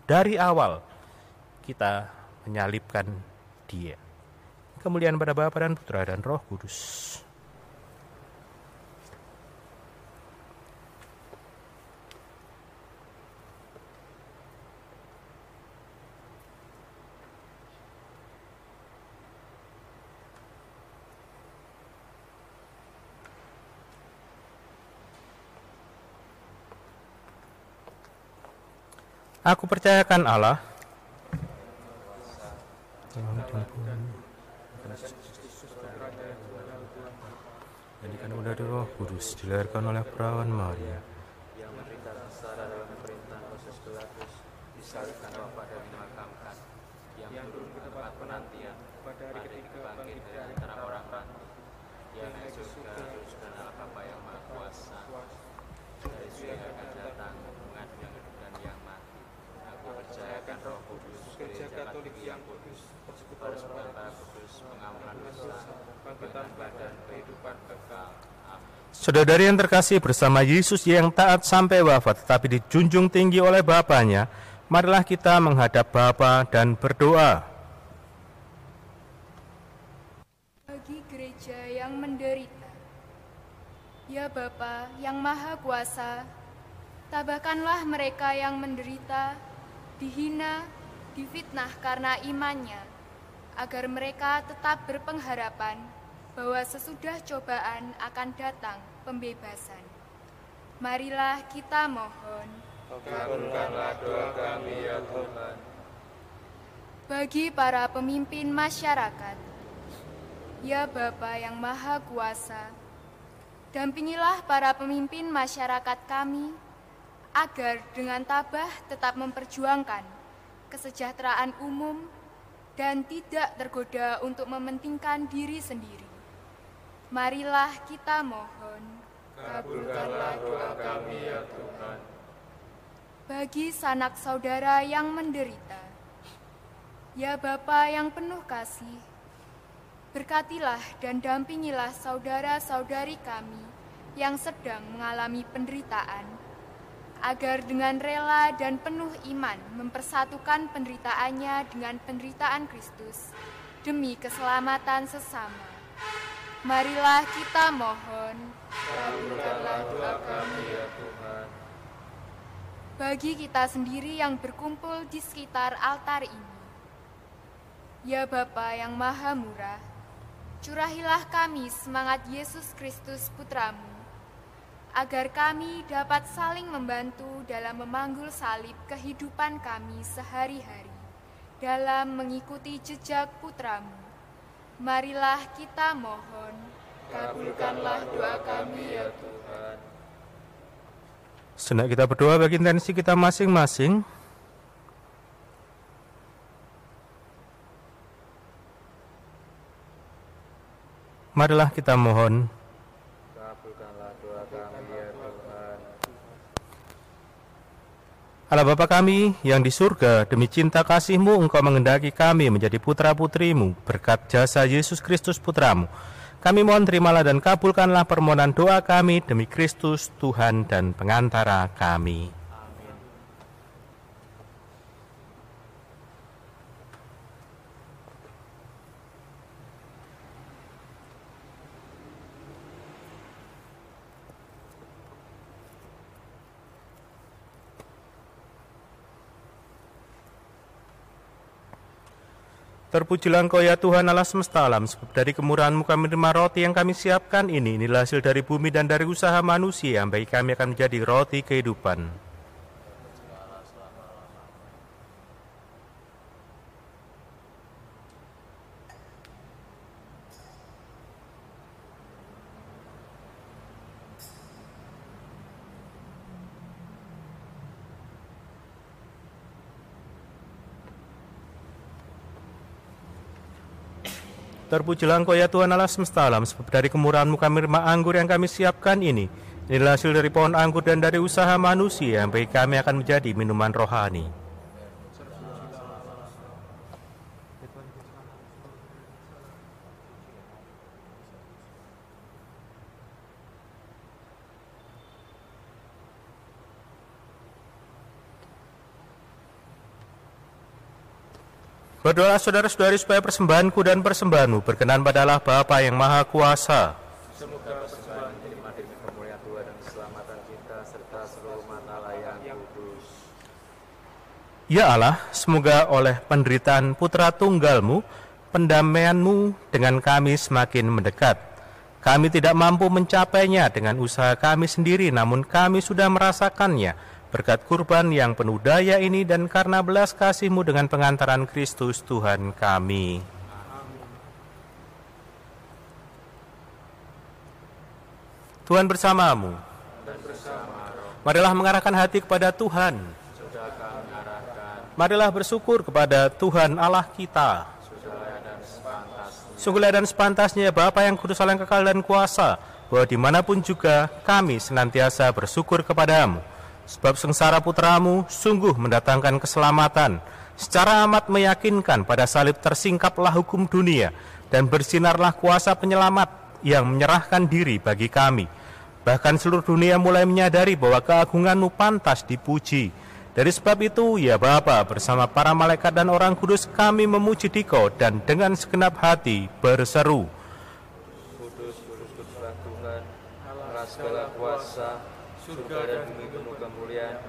dari awal kita menyalibkan dia kemuliaan pada Bapa dan Putra dan Roh Kudus. Aku percayakan Allah. Jadikan udah roh kudus dilahirkan oleh perawan Maria. Yang menderita sengsara dalam pemerintahan proses Pilatus disalibkan Bapa dan dimakamkan. Yang turun ke tempat penantian pada hari ketiga bangkit dari antara orang mati yang naik surga terus dan Allah Bapa yang Maha Kuasa dari surga akan datang mengadil yang hidup dan yang mati aku percayakan Roh Kudus gereja Katolik yang kudus Roh Kudus mengampunkan dosa, bangkitan badan kehidupan kekal. Amin. Saudari yang terkasih bersama Yesus yang taat sampai wafat tetapi dijunjung tinggi oleh Bapaknya, marilah kita menghadap Bapa dan berdoa. Bagi gereja yang menderita, ya Bapa yang Maha Kuasa, tabahkanlah mereka yang menderita, dihina, difitnah karena imannya, agar mereka tetap berpengharapan bahwa sesudah cobaan akan datang pembebasan. Marilah kita mohon. Kabulkanlah doa kami ya Tuhan. Bagi para pemimpin masyarakat, ya Bapa yang Maha Kuasa, dampingilah para pemimpin masyarakat kami agar dengan tabah tetap memperjuangkan kesejahteraan umum dan tidak tergoda untuk mementingkan diri sendiri. Marilah kita mohon. Kabulkanlah doa kami ya Tuhan. bagi sanak saudara yang menderita. Ya Bapa yang penuh kasih, berkatilah dan dampingilah saudara-saudari kami yang sedang mengalami penderitaan, agar dengan rela dan penuh iman mempersatukan penderitaannya dengan penderitaan Kristus demi keselamatan sesama. Marilah kita mohon. Kabulkanlah doa kami ya Tuhan. bagi kita sendiri yang berkumpul di sekitar altar ini. Ya Bapa yang Maha Murah, curahilah kami semangat Yesus Kristus Putramu, agar kami dapat saling membantu dalam memanggul salib kehidupan kami sehari-hari, dalam mengikuti jejak Putramu. Marilah kita mohon, Kabulkanlah doa kami ya Tuhan. Senak kita berdoa bagi intensi kita masing-masing. Marilah kita mohon Kabulkanlah doa kami ya Tuhan. Allah Bapa kami yang di surga, demi cinta kasih-Mu Engkau mengendaki kami menjadi putra-putrimu berkat jasa Yesus Kristus Putramu. Kami mohon terimalah dan kabulkanlah permohonan doa kami demi Kristus Tuhan dan pengantara kami. Terpujilah Engkau ya Tuhan Allah semesta alam, sebab dari kemurahan-Mu kami menerima roti yang kami siapkan ini. Inilah hasil dari bumi dan dari usaha manusia, yang bagi kami akan menjadi roti kehidupan. Terpujilah Engkau ya Tuhan Allah semesta alam, sebab dari kemurahan-Mu kami menerima anggur yang kami siapkan ini. Inilah hasil dari pohon anggur dan dari usaha manusia, yang bagi kami akan menjadi minuman rohani. Berdoa saudara-saudari supaya persembahanku dan persembahanmu berkenan pada Allah Bapa yang Maha Kuasa. Semoga persembahan ini demi kemuliaan Tuhan dan keselamatan kita serta seluruh umat Allah yang kudus. Ya Allah, semoga oleh penderitaan putra tunggalmu, pendamaianmu dengan kami semakin mendekat. Kami tidak mampu mencapainya dengan usaha kami sendiri, namun kami sudah merasakannya berkat kurban yang penuh daya ini dan karena belas kasihmu dengan pengantaran Kristus Tuhan kami. Tuhan bersamamu. Marilah mengarahkan hati kepada Tuhan. Marilah bersyukur kepada Tuhan Allah kita. Sungguh dan sepantasnya Bapa yang kudus yang kekal dan kuasa, bahwa di mana pun juga kami senantiasa bersyukur kepadamu. Sebab sengsara putramu sungguh mendatangkan keselamatan, secara amat meyakinkan pada salib tersingkaplah hukum dunia, dan bersinarlah kuasa penyelamat yang menyerahkan diri bagi kami. Bahkan seluruh dunia mulai menyadari bahwa keagunganmu pantas dipuji. Dari sebab itu, ya Bapa, bersama para malaikat dan orang kudus kami memuji Dikau dan dengan segenap hati berseru. Kudus, kudus, kuduslah Tuhan, kuasa, surga dan bumi penuh kemuliaan.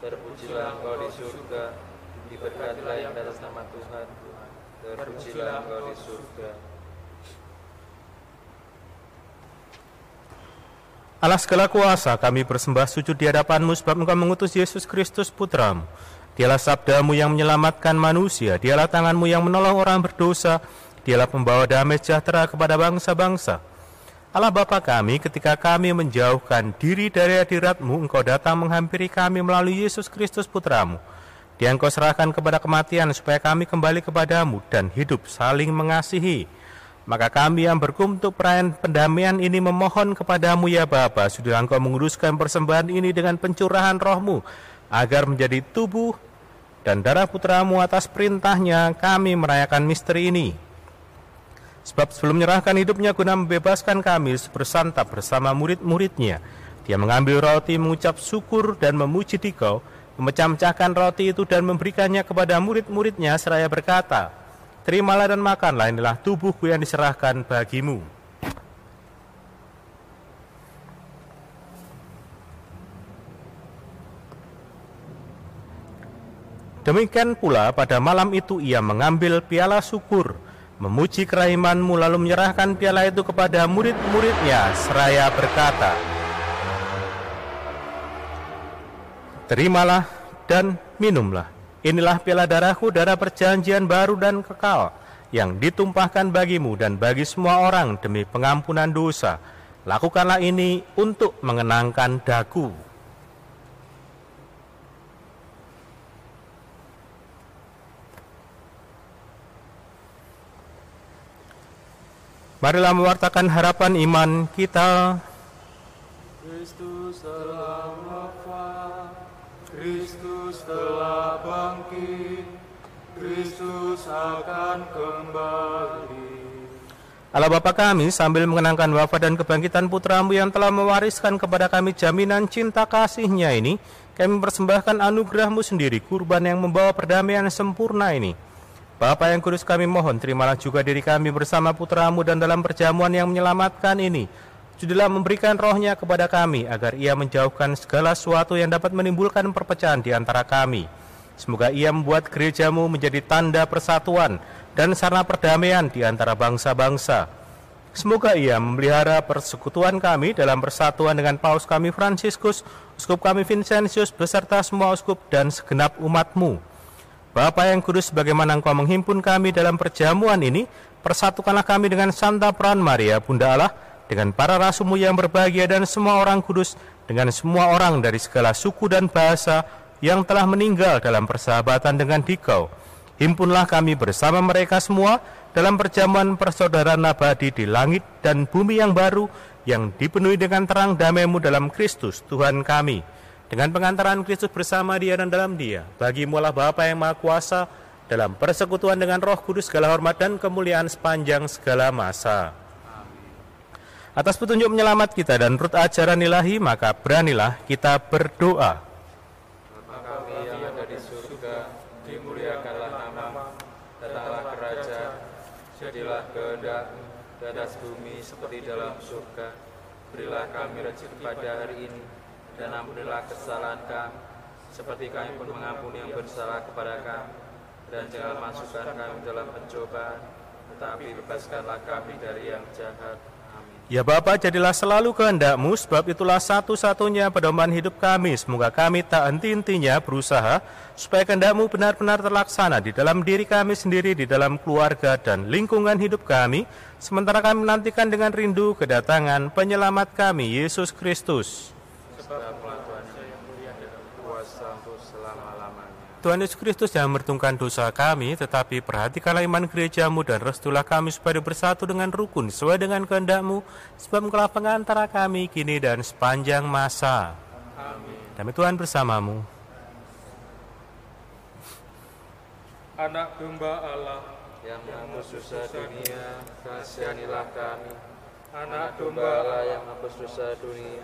Terpujilah engkau di surga, diberkatilah yang atas nama Tuhan. Terpujilah engkau di surga. Allah segala kuasa, kami bersembah sujud di hadapanmu sebab engkau mengutus Yesus Kristus putramu. Dialah sabdamu yang menyelamatkan manusia, dialah tanganmu yang menolong orang berdosa, dialah pembawa damai sejahtera kepada bangsa-bangsa. Allah Bapa kami, ketika kami menjauhkan diri dari hadiratmu, engkau datang menghampiri kami melalui Yesus Kristus putramu. Dia engkau serahkan kepada kematian supaya kami kembali kepadamu dan hidup saling mengasihi. Maka kami yang berkum untuk perayaan pendamaian ini memohon kepadamu ya Bapa, sudah engkau menguruskan persembahan ini dengan pencurahan rohmu, agar menjadi tubuh dan darah putramu atas perintahnya kami merayakan misteri ini. Sebab sebelum menyerahkan hidupnya guna membebaskan kami bersantap bersama murid-muridnya, dia mengambil roti, mengucap syukur dan memuji dikau, memecah-mecahkan roti itu dan memberikannya kepada murid-muridnya seraya berkata, Terimalah dan makanlah inilah tubuhku yang diserahkan bagimu. Demikian pula pada malam itu ia mengambil piala syukur, memuji kerahimanmu lalu menyerahkan piala itu kepada murid-muridnya seraya berkata, Terimalah dan minumlah. Inilah piala darahku, darah perjanjian baru dan kekal, yang ditumpahkan bagimu dan bagi semua orang demi pengampunan dosa. Lakukanlah ini untuk mengenangkan daku. Marilah mewartakan harapan iman kita. Kristus telah wafat, Kristus telah bangkit, Kristus akan kembali. Allah Bapa kami sambil mengenangkan wafat dan kebangkitan putramu yang telah mewariskan kepada kami jaminan cinta kasihnya ini, kami persembahkan anugerahmu sendiri, kurban yang membawa perdamaian sempurna ini. Bapa yang kudus kami mohon, terimalah juga diri kami bersama putramu dan dalam perjamuan yang menyelamatkan ini. Sudilah memberikan rohnya kepada kami, agar ia menjauhkan segala sesuatu yang dapat menimbulkan perpecahan di antara kami. Semoga ia membuat gerejamu menjadi tanda persatuan dan sarana perdamaian di antara bangsa-bangsa. Semoga ia memelihara persekutuan kami dalam persatuan dengan paus kami Fransiskus, uskup kami Vincentius, beserta semua uskup dan segenap umatmu. Bapa yang kudus, bagaimana engkau menghimpun kami dalam perjamuan ini, persatukanlah kami dengan Santa Peran Maria, Bunda Allah, dengan para rasumu yang berbahagia dan semua orang kudus, dengan semua orang dari segala suku dan bahasa yang telah meninggal dalam persahabatan dengan dikau. Himpunlah kami bersama mereka semua dalam perjamuan persaudaraan abadi di langit dan bumi yang baru, yang dipenuhi dengan terang damai-Mu dalam Kristus, Tuhan kami dengan pengantaran Kristus bersama dia dan dalam dia, bagi mulah Bapa yang Maha Kuasa, dalam persekutuan dengan roh kudus segala hormat dan kemuliaan sepanjang segala masa. Atas petunjuk menyelamat kita dan rut ajaran ilahi, maka beranilah kita berdoa. Di surga, dimuliakanlah nama, datanglah kerajaan, jadilah kehendak di atas bumi seperti dalam surga. Berilah kami rezeki pada hari ini, dan ampunilah kesalahan kami, seperti kami pun mengampuni yang bersalah kepada kami. Dan jangan masukkan kami dalam pencobaan, tetapi bebaskanlah kami dari yang jahat. Amin. Ya Bapa, jadilah selalu kehendakmu, sebab itulah satu-satunya pedoman hidup kami. Semoga kami tak henti-hentinya berusaha, supaya kehendakmu benar-benar terlaksana di dalam diri kami sendiri, di dalam keluarga dan lingkungan hidup kami, sementara kami menantikan dengan rindu kedatangan penyelamat kami, Yesus Kristus. Tuhan yang mulia dan kuasa untuk selama-lamanya. Tuhan Yesus Kristus jangan mertungkan dosa kami, tetapi perhatikanlah iman gerejamu dan restulah kami supaya bersatu dengan rukun sesuai dengan kehendakmu, sebab engkaulah pengantara kami kini dan sepanjang masa. Damai Tuhan bersamamu. Anak domba Allah, Yang menghapus dosa dunia, kasihanilah kami. anak Domba domba Allah yang menghapus dosa dunia,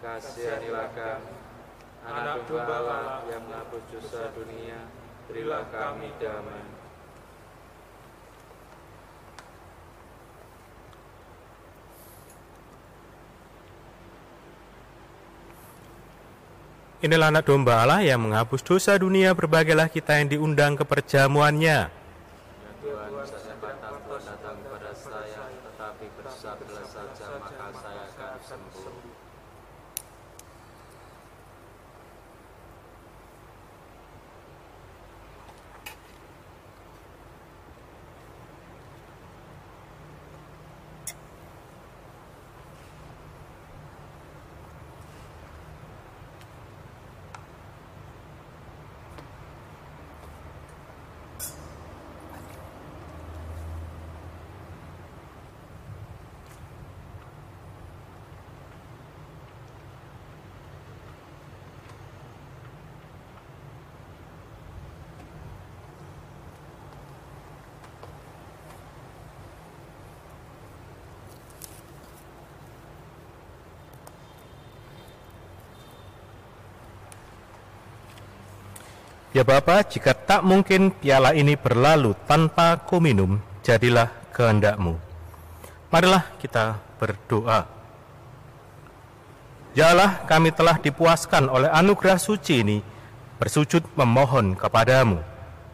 kasihanilah kami. Anak domba Allah yang menghapus dosa dunia, berilah kami damai. Inilah anak domba Allah yang menghapus dosa dunia, berbagailah kita yang diundang ke perjamuannya. Tuhan, saya patah Tuhan datang kepada saya, tetapi bersabdalah saja maka saya akan sembuh. Ya Bapa, jika tak mungkin piala ini berlalu tanpa ku minum, jadilah kehendakmu. Marilah kita berdoa. Ya Allah, kami telah dipuaskan oleh anugerah suci ini, bersujud memohon kepadamu.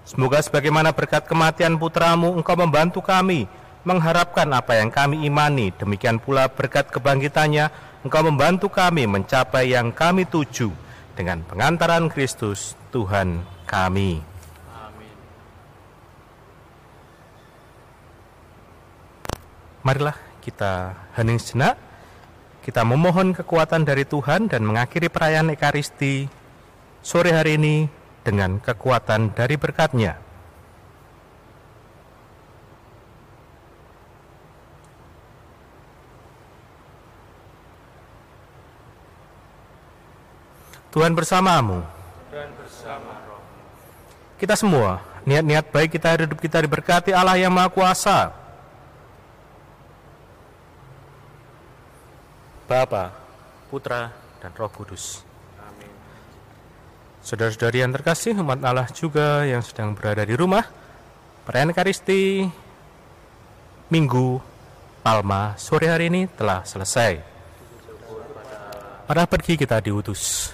Semoga sebagaimana berkat kematian putramu, engkau membantu kami mengharapkan apa yang kami imani. Demikian pula berkat kebangkitannya, engkau membantu kami mencapai yang kami tuju dengan pengantaran Kristus Tuhan kami. Amin. Marilah kita hening sejenak, kita memohon kekuatan dari Tuhan dan mengakhiri perayaan Ekaristi sore hari ini dengan kekuatan dari berkatnya. Tuhan bersamamu. Kita semua, niat-niat baik kita hidup kita diberkati Allah yang Maha Kuasa. Bapa, Putra, dan Roh Kudus. Amin. Saudara-saudari yang terkasih, umat Allah juga yang sedang berada di rumah, perayaan Ekaristi Minggu Palma sore hari ini telah selesai. Pada pergi kita diutus.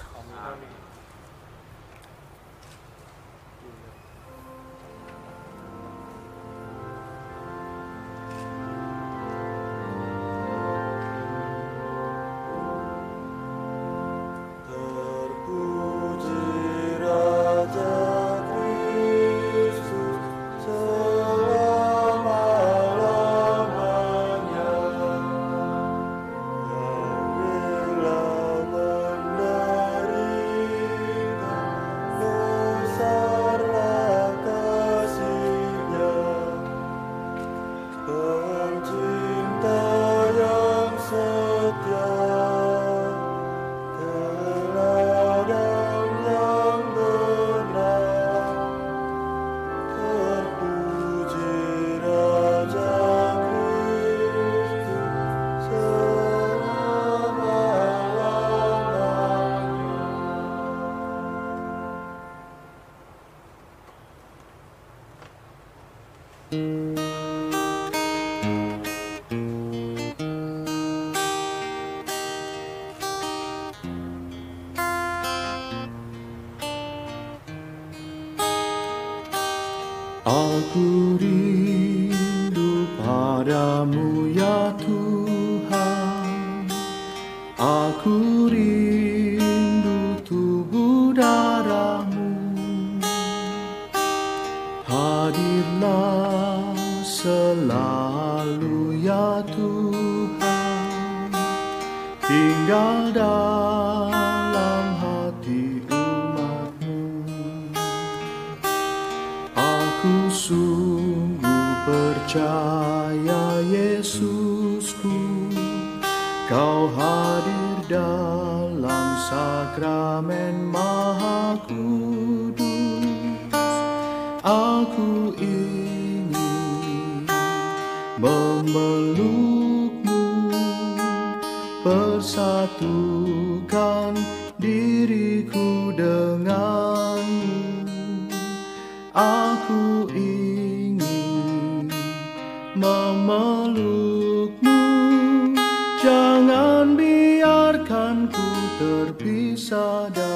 persatukan diriku denganmu aku ingin memelukmu. Jangan biarkan ku terpisah dari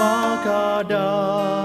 maka dah.